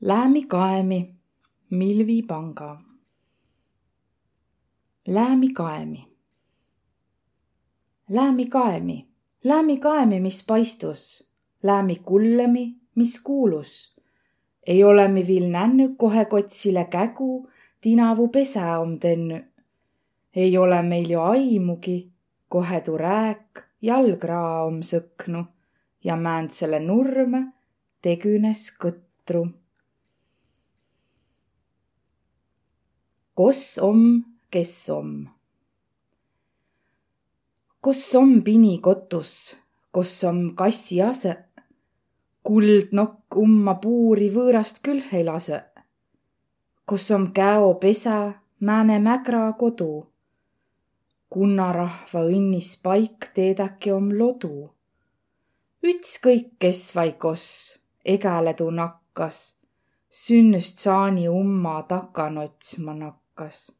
Läämi kaemi, Milvi panga. Läämi kaemi. Läämi kaemi, läämi kaemi, mis paistus, läämi kullõmi, mis kuulus. ei ole mi viil nännüq, kohe kotsile kägu tinavu pesä om tennüq. ei ole meil jo aimugi, kohe tuu rääk jalgraa om sõknu ja määntsele nurmõ tegünes kõtru Kos om, kes om? Kos om pini kotus, kos om kassi asõq? Kuldnokk umma puuri võõrast külh ei lasõq. Kos om käopesä, määne mägra kodu? Kunnarahva õnnis paik teedäki om lodu. Ütskõik, kes vai kos, egäle tuu nakkas, sünnüst saani umma takan otsma nakkas hakkas.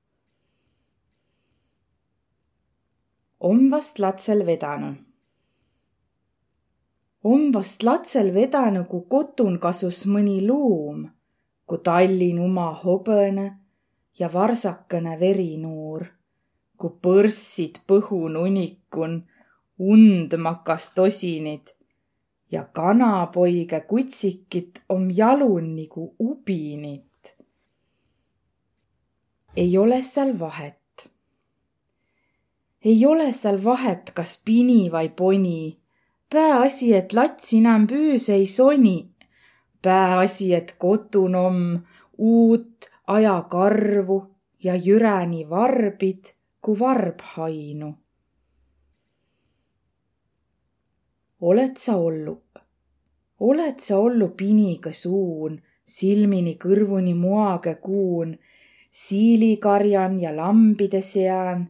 om vast latsel vedänü. om vast latsel vedänü, ku kotun kasus mõni luum, ku tallin uma hobõnõ ja varsakõnõ verinuur, ku põrssid põhun unikun, und makas tosinit ja kanapoigõ kutsikit om jalun nigu ubinit ei ole seal vahet. ei ole seal vahet, kas pini vai poni. pääasi, et lats inämb üüs ei soni. pääasi, et kotun om uut ajakarvu ja jüräni varbid, ku varbhainu. oled sa ollu, oled sa ollu piniga suun, silmini kõrvuni muage kuun siilikarjan ja lambide sean,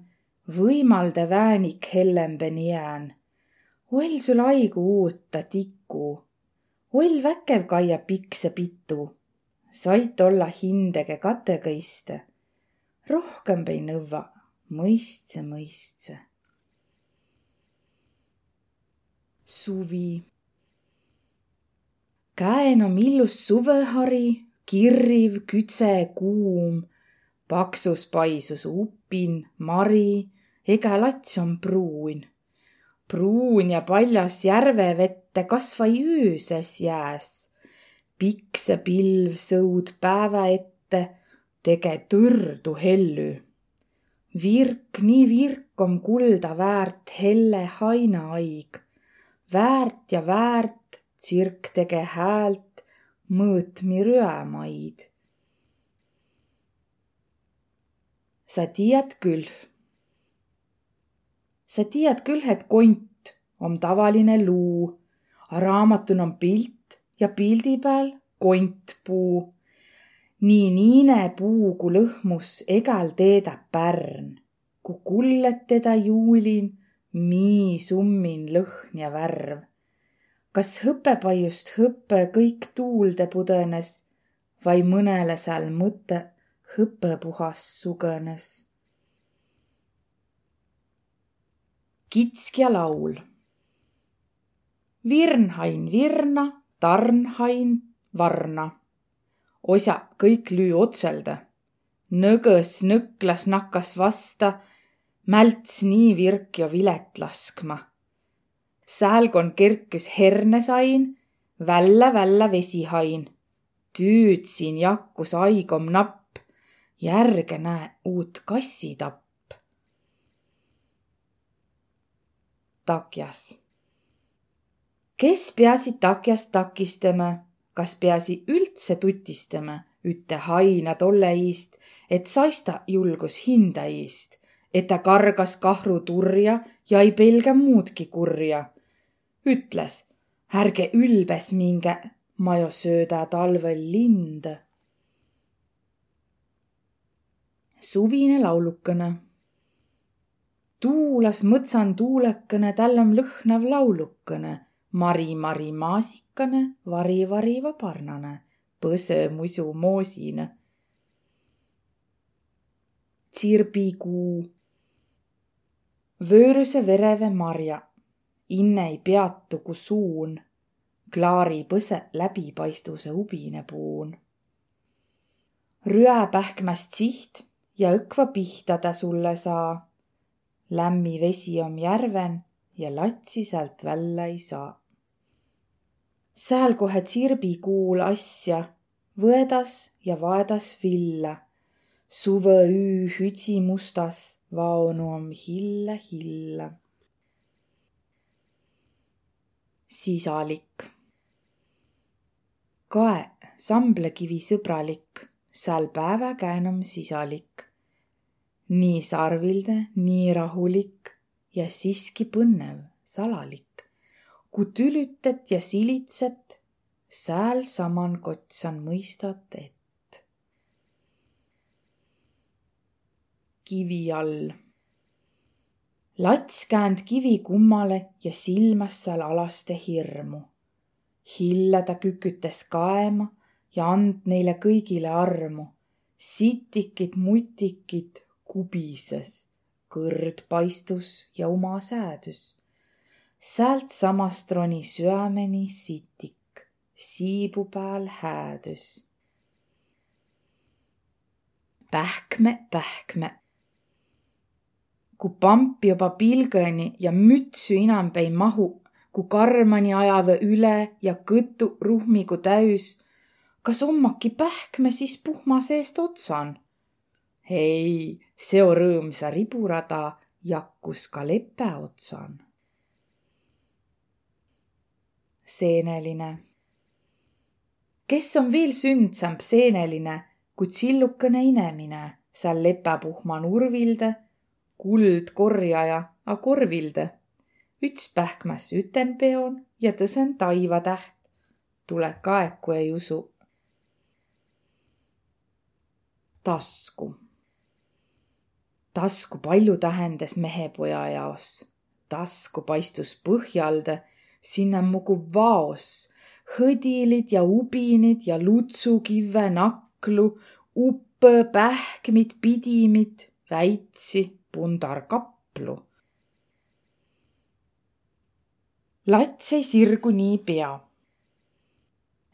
võimalde väänik hellembeni jään. oll sul aigu uutta tiku, oll väkev kaia pikse pitu, sait olla hindege kategõiste. rohkõmb ei nõvva, mõistse, mõistse. suvi. käen om illus suvehari, kirriv, kütse, kuum paksus paisus upin, mari, ega lats on pruun. pruun ja paljas järvevette kasvai üüses jääs. pikse pilv sõud päeva ette, tege tõrdu hellü. virk, nii virk om kulda väärt helle hainaaig. väärt ja väärt tsirk tege häält, mõõtmi rüämaid sa tiiät küll. sa tiiät küll, et kont om tavaline luu, a raamatun om pilt ja pildi pääl kontpuu. nii niine puu, ku lõhmus egäl teedä pärn, ku kullet teda juulin, mii summin lõhn ja värv. kas hõpepaiust hõpe kõik tuulde pudõnes vai mõnele sääl mõte hõpepuhas sugõnes. kitskja laul. Virnhain virna, tarnhain varna. osaq kõik lüü otselde. nõgõs nõklas nakkas vasta, mälts nii virk jo vilet laskma. säälkon kerküs hernesain, vällä-vällä vesihain. tüüdsin jakkus aigom napp järge näe uut kassitapp. takjas. kes peaasi takjast takistama, kas peaasi üldse tutistama, ütte haina tolle iist, et saista julgus hinda iist, et ta kargas kahru turja ja ei pelga muudki kurja. ütles, ärge ülbes minge, ma jo sööda talvel linde suvine laulukõne. tuulas mõtsan tuulekõne, on lõhnav laulukõne. Mari, Mari maasikane, vari, vari vabarnane, põse musu moosine. tsirbikuu. vööruse vereve marja, inne ei peatu, ku suun. klaari põse läbipaistvuse ubine puun rüäpähkmäst siht ja õkva pihta ta sulle saa. lämmi vesi om järven ja latsi sealt välja ei saa. sääl kohe tsirbi kuul asja, võedas ja vaedas villa. suveüü hütsi mustas vaonu om hille hille. sisalik. kae Samblekivi sõbralik, sääl päeva käänam sisalik. nii sarvilde, nii rahulik ja siiski põnnev, salalik. ku tülütet ja silitset, sääl saman kotsan mõistat et. kivi all. lats käänd kivi kummale ja silmas seal alaste hirmu. hilla ta kükütes kaema ja and neile kõigile armu. sitikit, mutikit kubises, kõrd paistus ja uma säädus. säält samast roni süämeni sitik, siibu pääl häädus. Pähkme, pähkme. ku pamp juba pilgõni ja mütsü inamb ei mahu, ku karmani ajave üle ja kõtu ruhmigu täüs kas ommaki pähkme siis puhma seest otsan? ei, seo rõõmsa riburada jakkus ka lepe otsan. seeneline. kes on veel sündsamp seeneline kui tsillukene inemine seal lepäpuhma nurvilde, kuld korjaja a korvilde. üts pähkmäs üten peon ja tõsen taivatäht. tule kaeku ei usu tasku. tasku palju tähendas mehepoja jaos. tasku paistus põhjalde, sinna mugu vaos, hõdilid ja ubinid ja lutsukive, naklu, uppõ, pähkmid, pidimid, väitsi, pundarkaplu. lats ei sirgu nii pea.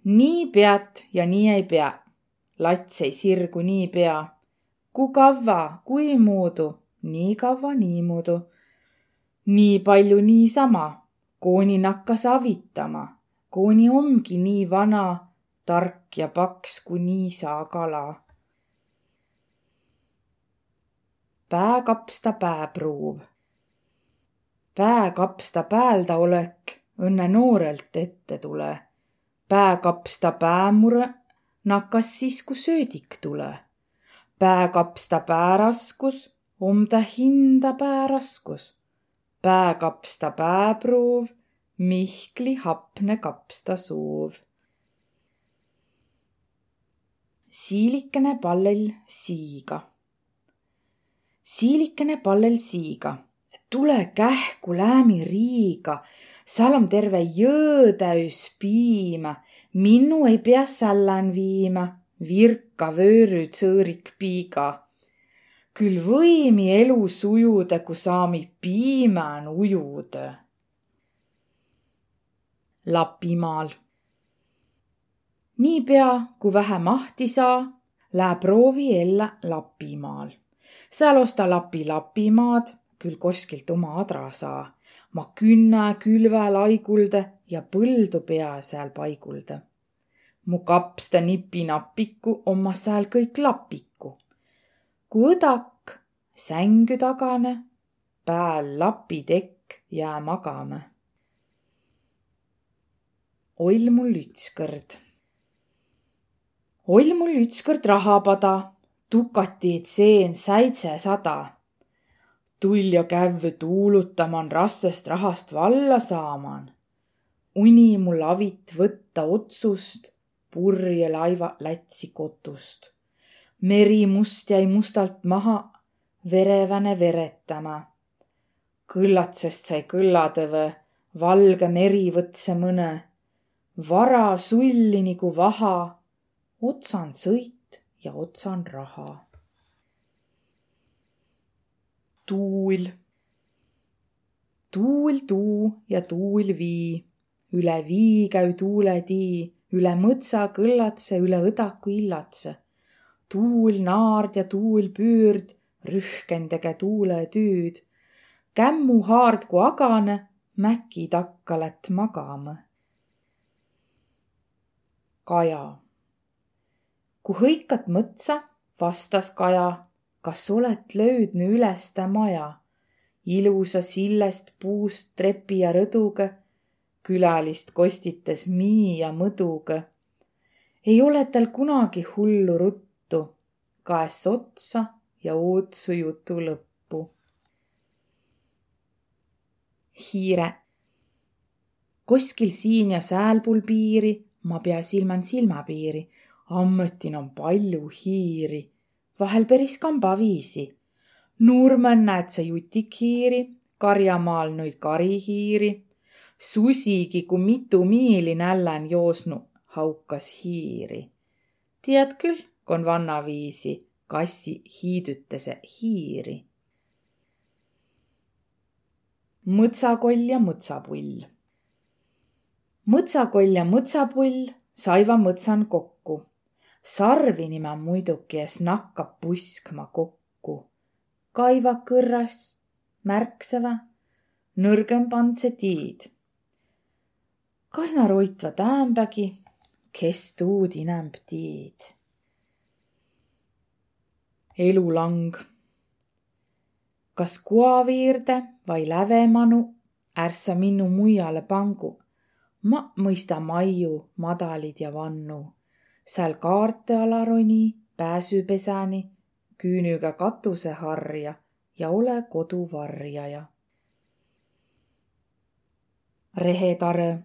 nii pead ja nii ei pea lats ei sirgu niipea. Ku kavva, kuimuudu, nii kavva niimuudu. nii palju niisama, kooni nakkas avitama, kooni omgi nii vana, tark ja paks kui niisa kala. pää kapsta pääpruuv. pää kapsta päälda olek õnne noorelt ette tule. pää kapsta päämure nakkas siis, kui söödik tule. Pää kapsta pääraskus, om ta hinda pääraskus. Pää kapsta pääpruuv, Mihkli hapne kapsta suuv. siilikene pallel siiga. siilikene pallel siiga, tule kähku läämi Riiga, seal on terve jõõ täis piima minnu ei pea sällän viima, virka vöörü tsõõrik piiga. küll võimi elu sujuda, ku saami piimän ujuda. Lapimaal. niipea, kui vähe mahti saa, lää proovi ella Lapimaal. seal osta lapi Lapimaad, küll koskilt oma adra saa ma künna külvä laigulde ja põldu pea sääl paigulda. mu kapsta nipinapiku omma sääl kõik lapiku. ku õdak sängy tagane, pääl lapitekk jää magama. oll mul ütskõrd. oll mul ütskõrd rahapada, tukati seen säitsesada Tull'o kävvü tuulutaman rassõst rahast valla saaman. uni mul avit võtta otsust, purje laiva lätsi kotust. meri must jäi mustalt maha, vereväne veretama. kõllatsest sai kõllatõvõ, valge meri võtse mõne. vara sulli nigu vaha, otsan sõit ja otsan raha tuul. tuul tuu ja tuul vii, üle vii käü tuuletii, üle mõtsa kõllatse, üle õdaku illatse. tuul naard ja tuul püürd, rühken tege tuule tüüd. kämmu haard ku agane, mäki takka lätt magama. Kaja. Ku hõikat mõtsa, vastas Kaja, kas olet löüdnü üles tä maja, ilusa sillest puust trepi ja rõduga, külalist kostitas mii ja mõduga. ei ole tal kunagi hullu ruttu, kaes otsa ja ootsu jutu lõppu. hiire. koskil siin ja säälpool piiri ma pea silman silmapiiri ammutin on palju hiiri, vahel päris kambaviisi. Nurmen näed sa jutikhiiri, karjamaal noid karihiiri. susigi, kui mitu miili nällän joosnu, haukas hiiri. tead küll, kon vannaviisi kassi hiidütese hiiri. mõtsakoll ja mõtsapull. mõtsakoll ja mõtsapull saiva mõtsan kokku sarvini ma muidugi es nakkab puskma kokku. kaiva kõrras märkseva, nõrgem pandse tiid. kas na roitva täämbägi, kes tuud inämb tiid? elulang. kas kuaviirde vai lävemanu ärsa minnu muiale pangu? ma mõista maiu, madalid ja vannu sääl kaarte ala roni, pääsüpesäni, küünüga katuseharja ja ole kodu varjaja. rehetare.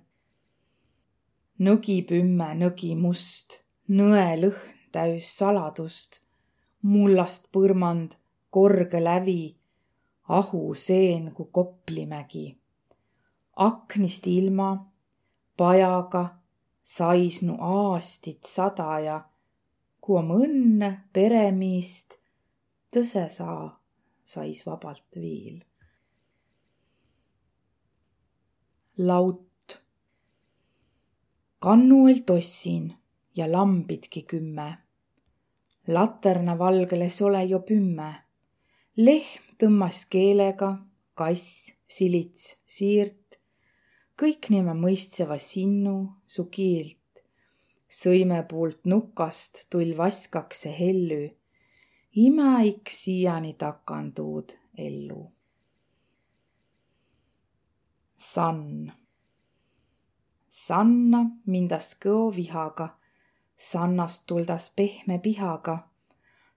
nõgi pümme, nõgi must, nõe lõhn täis saladust, mullast põrmand, korge lävi, ahu seen kui Koplimägi. aknist ilma, pajaga saisnu aastit sada ja kui om õnne peremiist, tõse saa sais vabalt viil. laut. kannuil tossin ja lambidki kümme. laterna valgeles ole jo pümme. lehm tõmmas keelega, kass silits siirt, kõik niime mõistseva sinnu su kiilt. sõime puult nukast tull vaskakse hellü. imäik siiani takanduud ellu. sann. sanna mindas kõo vihaga, sannast tuldas pehme pihaga.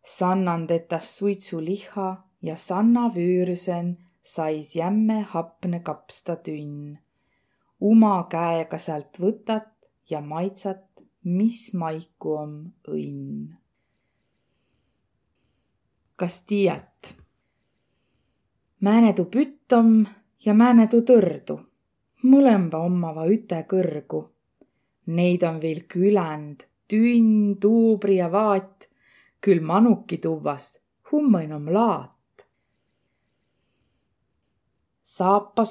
sannan tetas suitsuliha ja sanna vüürsen sais jämme hapne kapsta tünn uma käega sealt võtat ja maitsat, mis maiku om õnn. kas tiiät? määne tuu pütt om ja määne tuu tõrdu, mõlemba omava üte kõrgu. Neid on viil küländ, tünn, tuubri ja vaat, küll manuki tuvvas, hummõn om laat. saapa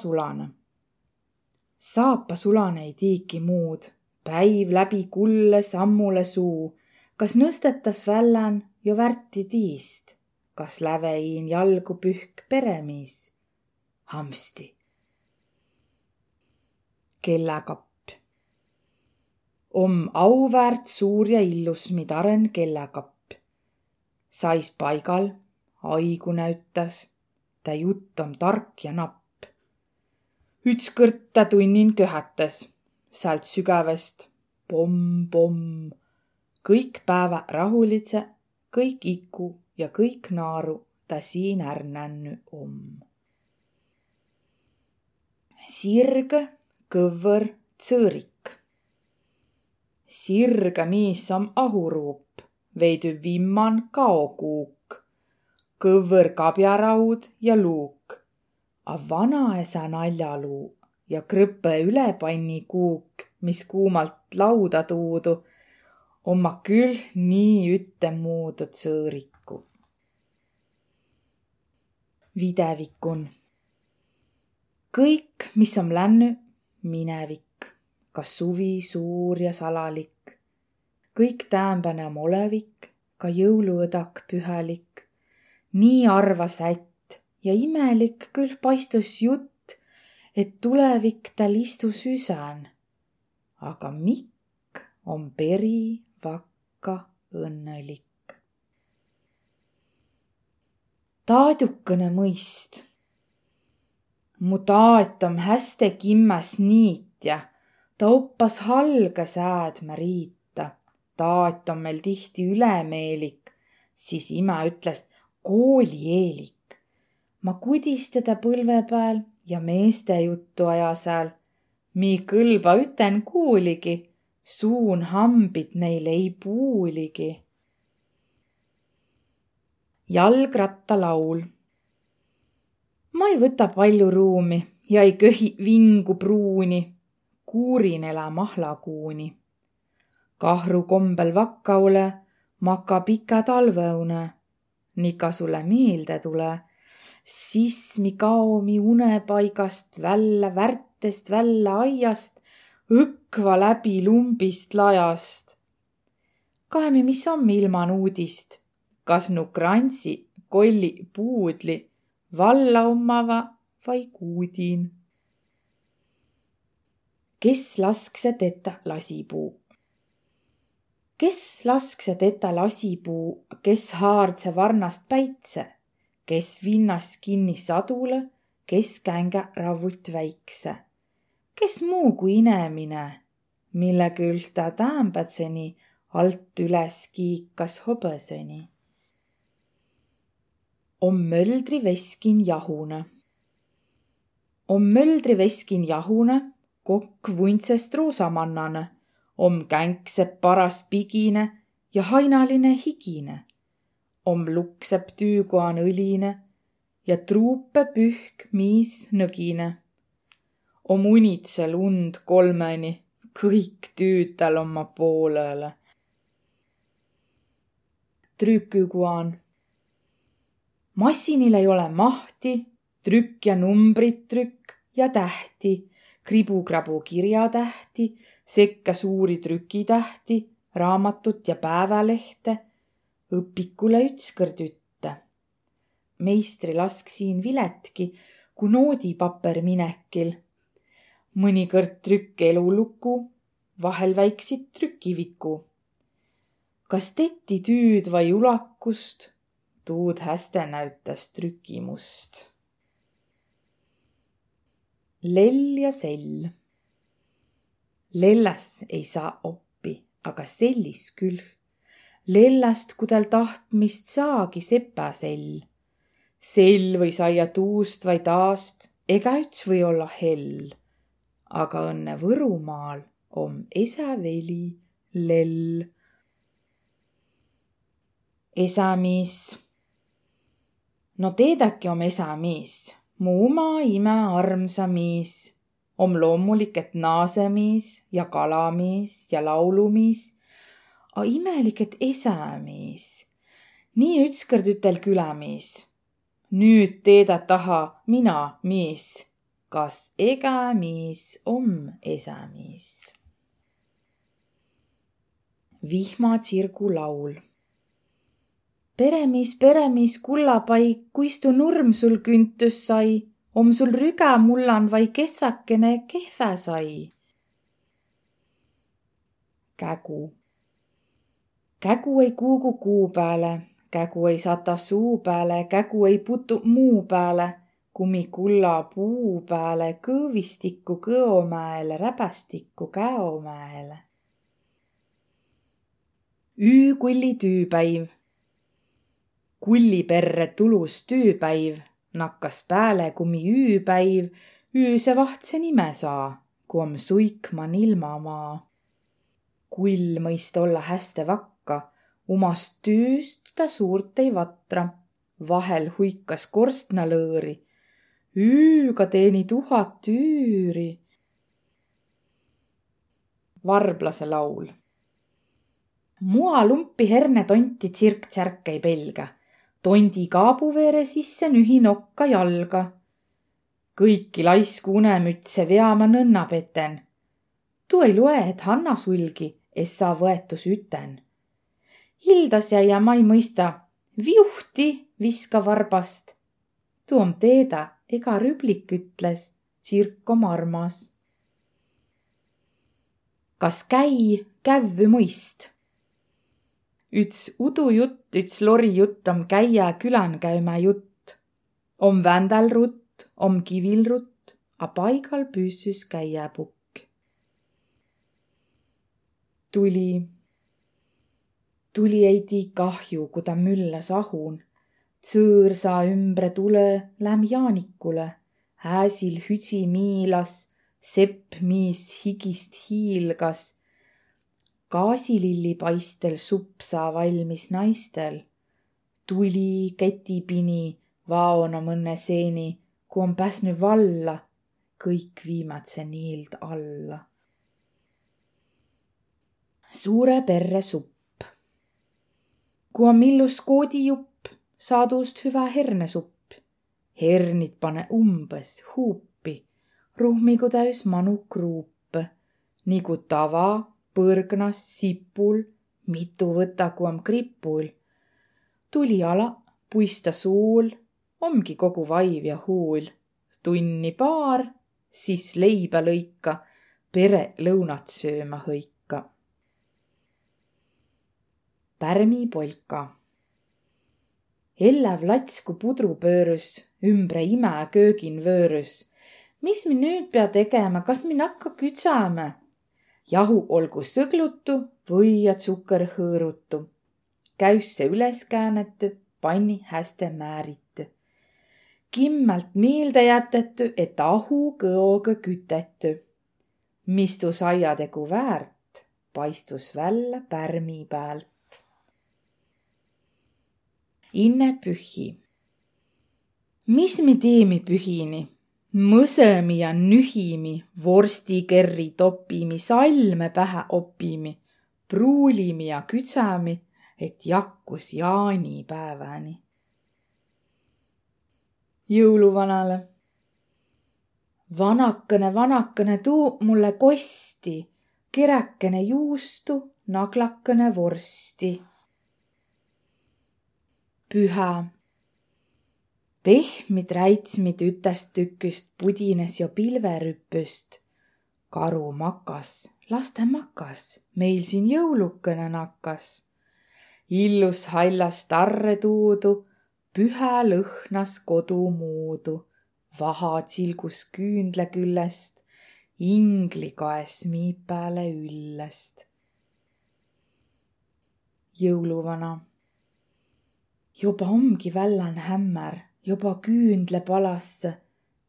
sulane saapasulane ei tiiki muud, päiv läbi kulle sammule suu. kas nõstetas vällän jo värti tiist, kas läveiin jalgu pühk peremiis? hamsti. kellakapp. om auväärt suur ja illus midaren kellakapp. sais paigal, aigu näütas, tä jutt om tark ja napp ütskõrd ta tunnin köhatas säält sügävest pomm-pomm. kõik päevä rahulidse, kõik iku ja kõik naaru ta siin är nännu om. sirg, kõvõr, tsõõrik. sirga miis om ahuruup, veidü vimman kaokuuk, kõvõr kabjaraud ja luuk a vanaesa naljaluu ja krõpõ ülepannikuuk, mis kuumalt lauda tuudu, omma küll nii ütemuudu tsõõriku. videvikun. kõik, mis on lännu, minevik, ka suvi suur ja salalik. kõik täämbäne om olevik, ka jõuluõdak pühalik. nii arvas ätt ja imelik küll paistus jutt, et tulevik tal istus üsän. aga Mikk on peri vakka õnnelik. taadukene mõist. mu taat om häste kimmäs niitja, ta oppas halga säädmä riita. taat on meil tihti ülemeelik, siis ima ütles koolieelik. Ma kudis teda põlve peal ja meeste juttu aja seal. mi kõlba üten kuuligi, suun hambid meil ei puuligi jalgrattalaul. ma ei võta palju ruumi ja ei köhi vingu pruuni, kuurin elä mahlakuuni. kahru kombel vakkaule, maka pika talveune, nika sulle meelde tule, siis mi kaomi unepaigast välja, värtest välja aiast, õkva läbi lumbist lajast. kaemi, mis on ilman uudist kas nu krantsi, kolli, puudli valla omava vai kuudin. kes laskse teta lasipuu? kes laskse teta lasipuu, kes haardse varnast päitse, kes vinnas kinni sadule, kes kängä ravut väikse, kes muu kui inemine, mille küll ta täämbatseni alt üles kiikas hobõseni om möldriveskin jahune. om möldriveskin jahune, kokk vuntsest roosamannane, om känksepp paras pigine ja hainaline higine. Om luksepp tüügoan õline ja truupe pühk miis nõgine. om unitsel und kolmeni, kõik tüütäl oma poolele. trüküguan massinil ei ole mahti, trükk ja numbrit trükk ja tähti, kribu-krabu kirjatähti, sekka suuri trükitähti, raamatut ja päevalehte, õpikule ütskõrd ütte. meistri lask siin viletki, kui noodipaber minekil. mõnikõrd trükk elulugu, vahel väiksit trükiviku. kas tetti tüüd vai ulakust tuud häste näütas trükimust. lell ja sell. lellas ei saa oppi, aga sellis küll. Lellast, kui tal tahtmist saagi sepäsell. sell või saia tuust vai taast, ega üts või olla hell. aga õnne Võrumaal om esäveli lell. esämiis no teedäki om esämiis, mu uma ime armsamiis. om loomulik, et naasemiis ja kalamiis ja laulumiis, a imelik, et esämiis. nii ütskõrd ütel külämiis. nüüd teedä taha mina, miis, kas egämiis om esämiis. vihmatsirgu laul peremees, peremees, kullapai, kuistu nurm sul küntüs sai, om sul rüga mullan vai kesväkene kehvä sai? kägu. Kägu ei kuugu kuu pääle, kägu ei sata suu pääle, kägu ei putu muu pääle, kumi kulla puu pääle, kõõvistikku kõomäele, räbastikku käomäele. öökulli tüüpäiv. Kulliperre tulus tüüpäiv, nakkas pääle kumi üüpäiv, üüse vahtse nime saa, kui om suikman ilmamaa. kull mõist olla häste vakka, umast tüüst ta suurt ei vatra, vahel huikas korstnalõõri. Üüga teeni tuhat üüri. varblase laul. mua lumpi herne tonti tsirk-tsärk ei pelga tondi kaabuveere sisse nühi nokka jalga. kõiki laisku unemütse veama nõnna peten. tuu ei loe, et Hanna sulgi, es saa võetus üten. Hildas jäi ja ma ei mõista. viuhti viska varbast. tuu om teedä, ega rüblik ütles, tsirk om armas. kas käi kävvü mõist? üts udujutt, üts lorijutt om käia külän käümä jutt. om vändälrutt, om kivilrutt, a paigal püssüs käiäpukk. tuli, tuli ei tii kahju, ku ta müllas ahun. Tsõõrsa ümbre tule läm Jaanikule, hääsil hüdsi miilas, sepp miis higist hiilgas gaasilillipaistel supp saa valmis naistel. tuli ketipini, vaona mõnne seeni, kui on pääsnud valla, kõik viimatse niild alla. suure perre supp. Kui on millus koodijupp, saadust hüva hernesupp. hernit pane umbes huupi, ruhmigu täis manu kruupe, nagu tava põrgnas sipul, mitu võtaku om kripul. tuli ala, puista suul, omgi kogu vaiv ja huul. tunni paar, siis leiba lõika, pere lõunat sööma hõika. Pärmi polka. ellev latsku pudru pöörus, ümbre ime köögin vöörus. mis mi nüüd pea tegema, kas min hakka kütsama? jahu olgu sõglutu või ja tsukker hõõrutu. käüsse üles käänetü, panni häste määritu. kimmalt meelde jätetü, et ahu kõoga kütetü. mis tu saia tegu väärt, paistus välja pärmi pealt. Inne pühi. mis me teeme pühini? mõsõmi ja nühimi, vorstikerri topimi, salme pähe opimi, pruulimi ja kütsami, et jakkus jaanipäevani. jõuluvanale. vanakene, vanakene, tuu mulle kosti, kerekene juustu, naglakene vorsti. Püha pehmid räitsmid ütest tüküst pudines jo pilverüpüst. karu makas, laste makas, meil siin jõulukene nakkas. illus hallas tarre tuudu, pühä lõhnas kodu muudu. vaha tsilgus küünle küljest, ingli kaes miipääle üllest. jõuluvana juba ongi vällan hämmer juba küünlepalasse,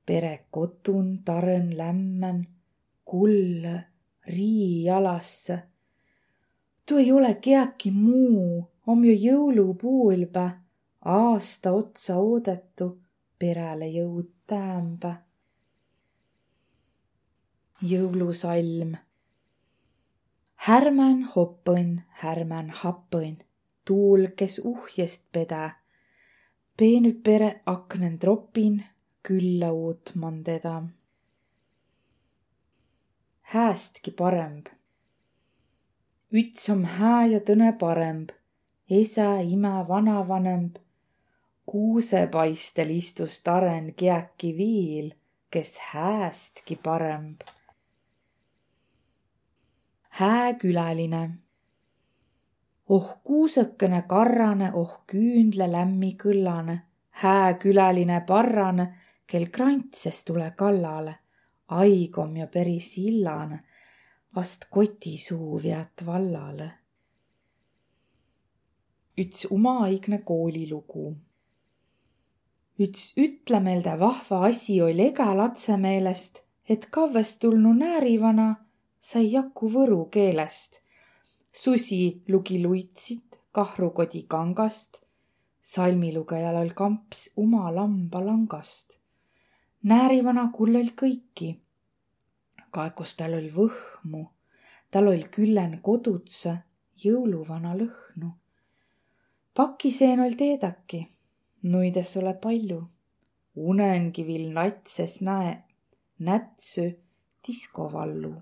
pere kotun tarõn lämmän, kull rii jalasse. tuu ei ole kiäki muu, om ju jõulupuulpä, aasta otsa oodetu, perele jõud täämbä. jõulusalm. härmän hoppõn, härmän happõn, tuul, kes uhjest peda peenüq pere aknõn tropin küllä uutman teda. häästki paremb. üts om hää ja tõne paremb, esä, imä, vanavanemb. kuusepaistel istus taren kiäki viil, kes häästki paremb. hääküläline oh kuusõkene karrane, oh küünle lämmi kõllane, hääküläline parrane, kel krantses tule kallale, aig om jo peris illane, vast kotisuu viät vallale. üts umaigne koolilugu. üts ütlemelde vahva asi oll' ega latse meelest, et kavvest tulnu näärivana sai jaku võru keelest susi lugi luitsit kahrukodi kangast. salmilugejal oll' kamps uma lamba langast. näärivana kullõl kõiki. kaekus tal oll' võhmu, tal oll' küllen kodutse jõuluvana lõhnu. pakiseen oll' teedäki, nuides ole palju. unenkivil natses näe, nätsü diskovallu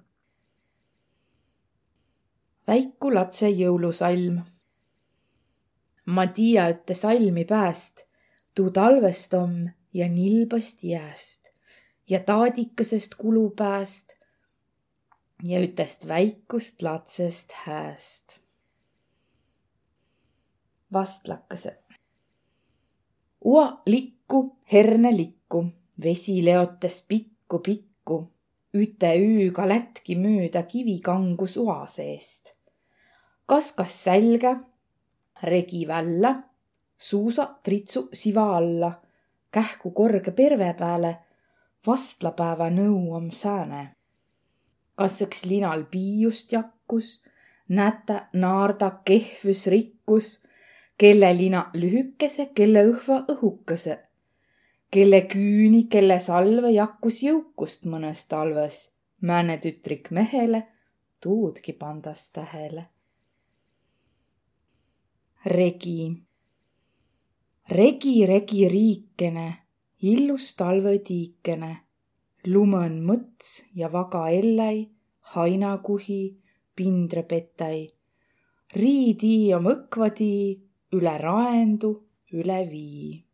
väiku latse jõulusalm. ma tiia ütte salmi pääst, tuu talvest om ja nilbast jääst ja taadikesest kulupääst ja ütest väikust latsest hääst. vastlakõsed. Ua likku, herne likku, vesi leotes pikku-pikku, üte üüga lätki mööda kivikangus ua seest. Kaskas sälge, regi vällä, suusa tritsu siva alla, kähku korge perve pääle, vastlapäeva nõu om sääne kas üks linal piiust jakkus, nätä naarda kehvüs rikkus, kelle lina lühükese, kelle õhva õhukese, kelle küüni, kelle salve jakkus jõukust mõnes talves, määne tütrik mehele, tuudki pandas tähele. Regi. regi, regi riikene, illus talvetiikene lumõn mõts ja vaga elläi, hainakuhi, pindrepetäi. riitii om õkva tii, üle raendu, üle vii